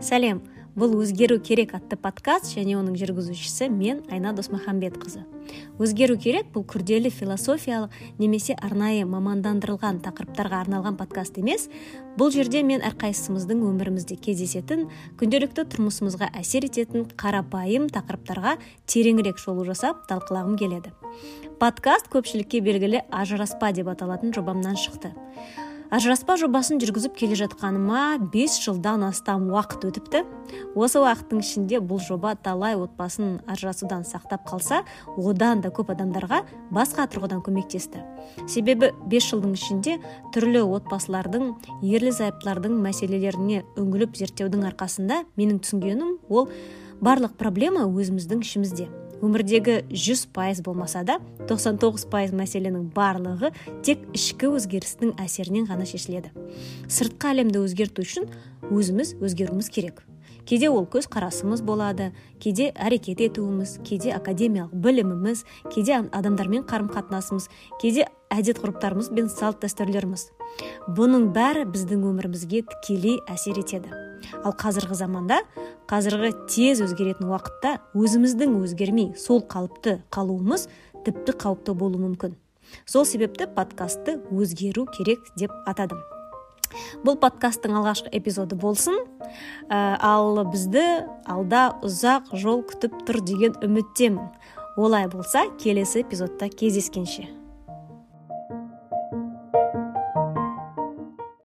сәлем бұл өзгеру керек атты подкаст және оның жүргізушісі мен айна досмахамбетқызы өзгеру керек бұл күрделі философиялық немесе арнайы мамандандырылған тақырыптарға арналған подкаст емес. Бұл жерде мен әрқайсымыздың өмірімізде кездесетін күнделікті тұрмысымызға әсер ететін қарапайым тақырыптарға тереңірек шолу жасап талқылағым келеді. Подкаст көпшілікке белгілі ажыраспа деп аталатын жобамнан шықты. Ажыраспа жобасын жүргізіп келе жатқаныма бес жылдан астам уақыт өтіпті. Осы уақыттың ішінде бұл жоба талай отбасын ажырасудан сақтап қалса одан да көп адамдарға басқа тұрғыдан көмектесті. Себебі бес жылдың ішінде түрлі отбасылардың ерлі зайыптылардың мәселелеріне үңіліп зерттеудің арқасында менің түсінгенім ол барлық проблема өзіміздің ішімізде. Өмірдегі жүз пайыз болмаса да 99 пайыз мәселенің барлығы тек ішкі өзгерістің әсерінен ғана шешіледі. Сыртқы әлемді өзгерту үшін өзіміз өзгеруіміз керек. Кейде ол көз қарасымыз болады кейде әрекет етуіміз кейде академиялық біліміміз кейде адамдармен қарым қатынасымыз кейде әдет ғұрыптарымыз бен салт дәстүрлеріміз бұның бәрі біздің өмірімізге тікелей әсер етеді. Ал қазіргі заманда қазіргі тез өзгеретін уақытта өзіміздің өзгермей сол қалыпты қалуымыз тіпті қауіпті болуы мүмкін. Сол себепті подкастты өзгеру керек деп атадым. Бұл подкасттың алғашқы эпизоды болсын. Ә, ал бізді алда ұзақ жол күтіп тұр деген үміттемін. Олай болса келесі эпизодта кездескенше.